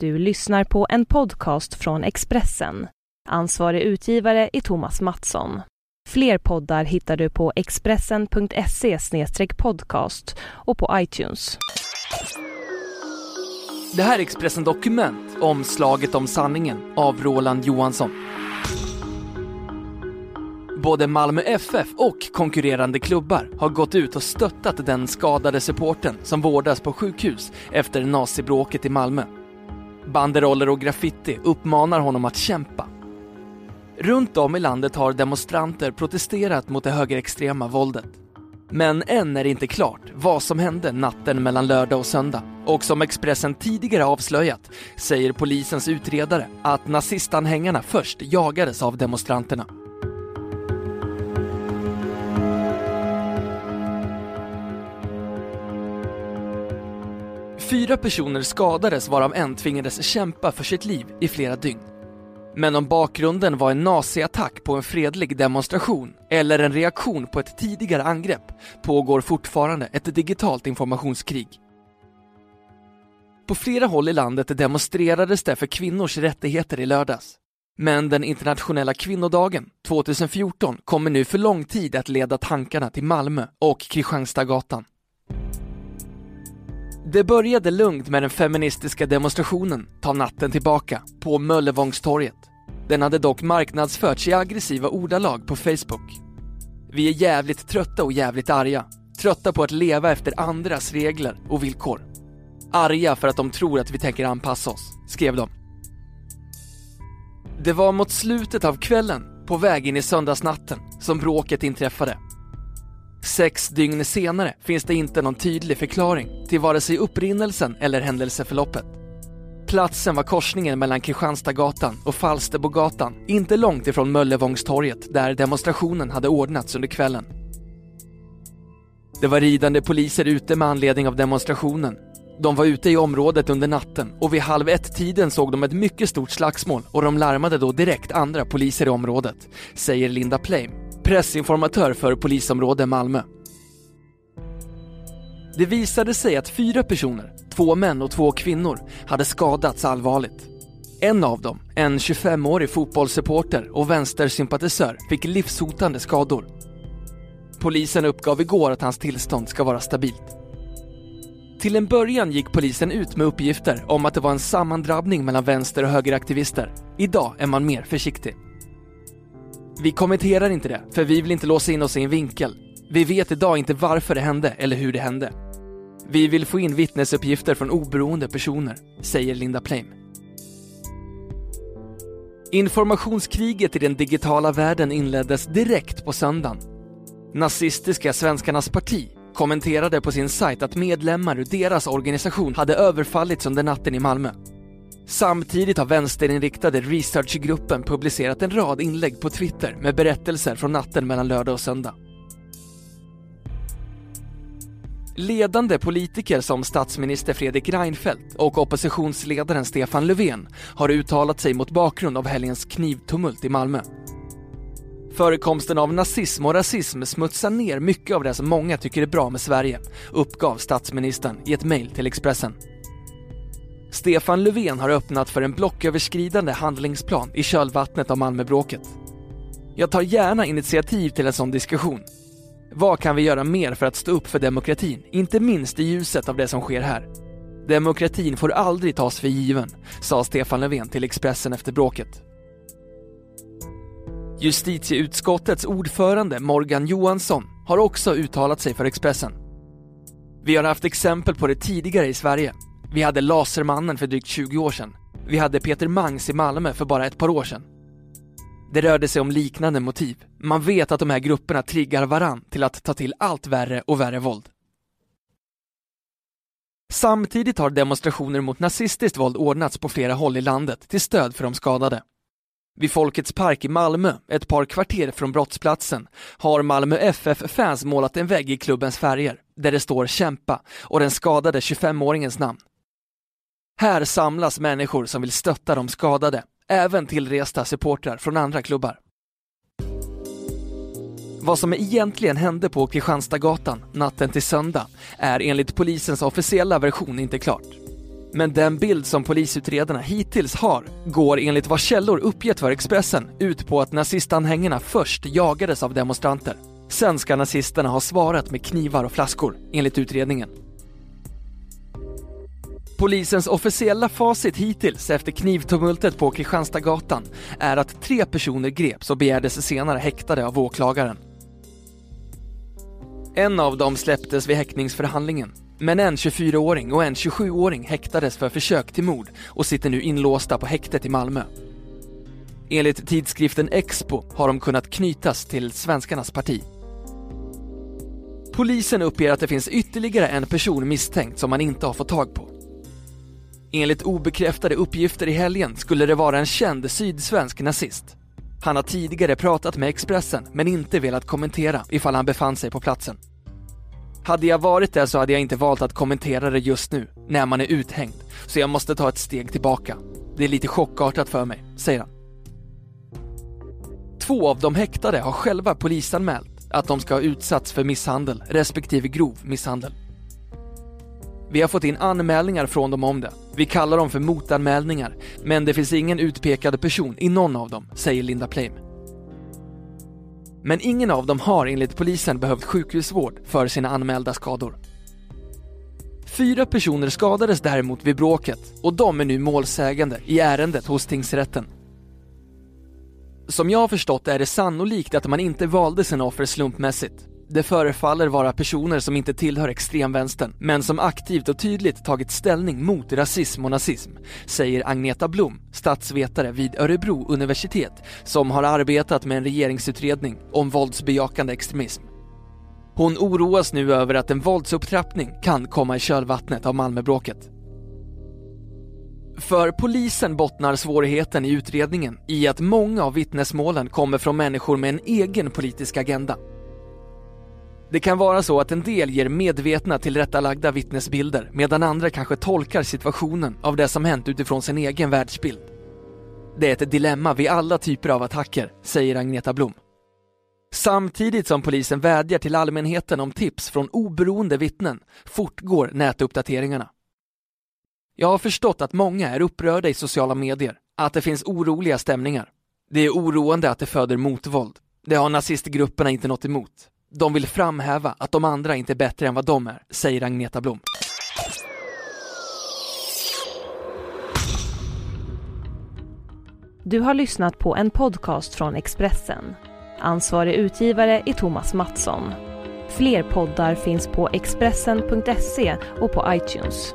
Du lyssnar på en podcast från Expressen. Ansvarig utgivare är Thomas Mattsson. Fler poddar hittar du på expressen.se podcast och på iTunes. Det här är Expressen Dokument om slaget om sanningen av Roland Johansson. Både Malmö FF och konkurrerande klubbar har gått ut och stöttat den skadade supporten som vårdas på sjukhus efter nazibråket i Malmö. Banderoller och graffiti uppmanar honom att kämpa. Runt om i landet har demonstranter protesterat mot det högerextrema våldet. Men än är det inte klart vad som hände natten mellan lördag och söndag. Och som Expressen tidigare avslöjat säger polisens utredare att nazistanhängarna först jagades av demonstranterna. Fyra personer skadades varav en tvingades kämpa för sitt liv i flera dygn. Men om bakgrunden var en naziattack på en fredlig demonstration eller en reaktion på ett tidigare angrepp pågår fortfarande ett digitalt informationskrig. På flera håll i landet demonstrerades det för kvinnors rättigheter i lördags. Men den internationella kvinnodagen 2014 kommer nu för lång tid att leda tankarna till Malmö och Kristianstadsgatan. Det började lugnt med den feministiska demonstrationen Ta natten tillbaka på Möllevångstorget. Den hade dock marknadsförts i aggressiva ordalag på Facebook. Vi är jävligt trötta och jävligt arga. Trötta på att leva efter andras regler och villkor. Arga för att de tror att vi tänker anpassa oss, skrev de. Det var mot slutet av kvällen, på väg in i söndagsnatten, som bråket inträffade. Sex dygn senare finns det inte någon tydlig förklaring till vare sig upprinnelsen eller händelseförloppet. Platsen var korsningen mellan Kristianstadsgatan och Falsterbogatan, inte långt ifrån Möllevångstorget där demonstrationen hade ordnats under kvällen. Det var ridande poliser ute med anledning av demonstrationen. De var ute i området under natten och vid halv ett-tiden såg de ett mycket stort slagsmål och de larmade då direkt andra poliser i området, säger Linda Plame, pressinformatör för polisområde Malmö. Det visade sig att fyra personer, två män och två kvinnor, hade skadats allvarligt. En av dem, en 25-årig fotbollssupporter och vänstersympatisör, fick livshotande skador. Polisen uppgav igår att hans tillstånd ska vara stabilt. Till en början gick polisen ut med uppgifter om att det var en sammandrabbning mellan vänster och högeraktivister. Idag är man mer försiktig. Vi kommenterar inte det, för vi vill inte låsa in oss i en vinkel. Vi vet idag inte varför det hände eller hur det hände. Vi vill få in vittnesuppgifter från oberoende personer, säger Linda Plame. Informationskriget i den digitala världen inleddes direkt på söndagen. Nazistiska Svenskarnas parti kommenterade på sin sajt att medlemmar ur deras organisation hade överfallits under natten i Malmö. Samtidigt har vänsterinriktade researchgruppen publicerat en rad inlägg på Twitter med berättelser från natten mellan lördag och söndag. Ledande politiker som statsminister Fredrik Reinfeldt och oppositionsledaren Stefan Löfven har uttalat sig mot bakgrund av helgens knivtumult i Malmö. Förekomsten av nazism och rasism smutsar ner mycket av det som många tycker är bra med Sverige, uppgav statsministern i ett mejl till Expressen. Stefan Löfven har öppnat för en blocköverskridande handlingsplan i kölvattnet av Malmöbråket. Jag tar gärna initiativ till en sån diskussion. Vad kan vi göra mer för att stå upp för demokratin, inte minst i ljuset av det som sker här? Demokratin får aldrig tas för given, sa Stefan Löfven till Expressen efter bråket. Justitieutskottets ordförande Morgan Johansson har också uttalat sig för Expressen. Vi har haft exempel på det tidigare i Sverige. Vi hade Lasermannen för drygt 20 år sedan. Vi hade Peter Mangs i Malmö för bara ett par år sedan. Det rörde sig om liknande motiv. Man vet att de här grupperna triggar varann till att ta till allt värre och värre våld. Samtidigt har demonstrationer mot nazistiskt våld ordnats på flera håll i landet till stöd för de skadade. Vid Folkets park i Malmö, ett par kvarter från brottsplatsen, har Malmö FF-fans målat en vägg i klubbens färger, där det står ”Kämpa” och den skadade 25-åringens namn. Här samlas människor som vill stötta de skadade, även tillresta supportrar från andra klubbar. Vad som egentligen hände på Kristianstadsgatan natten till söndag är enligt polisens officiella version inte klart. Men den bild som polisutredarna hittills har går enligt vad källor uppgett för Expressen ut på att nazistanhängarna först jagades av demonstranter. Sen ska nazisterna ha svarat med knivar och flaskor, enligt utredningen. Polisens officiella facit hittills efter knivtumultet på Kristianstadsgatan är att tre personer greps och begärdes senare häktade av åklagaren. En av dem släpptes vid häktningsförhandlingen, men en 24-åring och en 27-åring häktades för försök till mord och sitter nu inlåsta på häktet i Malmö. Enligt tidskriften Expo har de kunnat knytas till svenskarnas parti. Polisen uppger att det finns ytterligare en person misstänkt som man inte har fått tag på. Enligt obekräftade uppgifter i helgen skulle det vara en känd sydsvensk nazist. Han har tidigare pratat med Expressen men inte velat kommentera ifall han befann sig på platsen. Hade jag varit där så hade jag inte valt att kommentera det just nu, när man är uthängd, så jag måste ta ett steg tillbaka. Det är lite chockartat för mig, säger han. Två av de häktade har själva polisanmält att de ska ha utsatts för misshandel respektive grov misshandel. Vi har fått in anmälningar från dem om det. Vi kallar dem för motanmälningar, men det finns ingen utpekad person i någon av dem, säger Linda Pleim. Men ingen av dem har enligt polisen behövt sjukhusvård för sina anmälda skador. Fyra personer skadades däremot vid bråket och de är nu målsägande i ärendet hos tingsrätten. Som jag har förstått är det sannolikt att man inte valde sina offer slumpmässigt. Det förefaller vara personer som inte tillhör extremvänstern, men som aktivt och tydligt tagit ställning mot rasism och nazism, säger Agneta Blom, statsvetare vid Örebro universitet, som har arbetat med en regeringsutredning om våldsbejakande extremism. Hon oroas nu över att en våldsupptrappning kan komma i kölvattnet av Malmöbråket. För polisen bottnar svårigheten i utredningen i att många av vittnesmålen kommer från människor med en egen politisk agenda. Det kan vara så att en del ger medvetna tillrättalagda vittnesbilder medan andra kanske tolkar situationen av det som hänt utifrån sin egen världsbild. Det är ett dilemma vid alla typer av attacker, säger Agneta Blom. Samtidigt som polisen vädjar till allmänheten om tips från oberoende vittnen fortgår nätuppdateringarna. Jag har förstått att många är upprörda i sociala medier, att det finns oroliga stämningar. Det är oroande att det föder motvåld. Det har nazistgrupperna inte något emot. De vill framhäva att de andra inte är bättre än vad de är, säger Agneta Blom. Du har lyssnat på en podcast från Expressen. Ansvarig utgivare är Thomas Mattsson. Fler poddar finns på Expressen.se och på iTunes.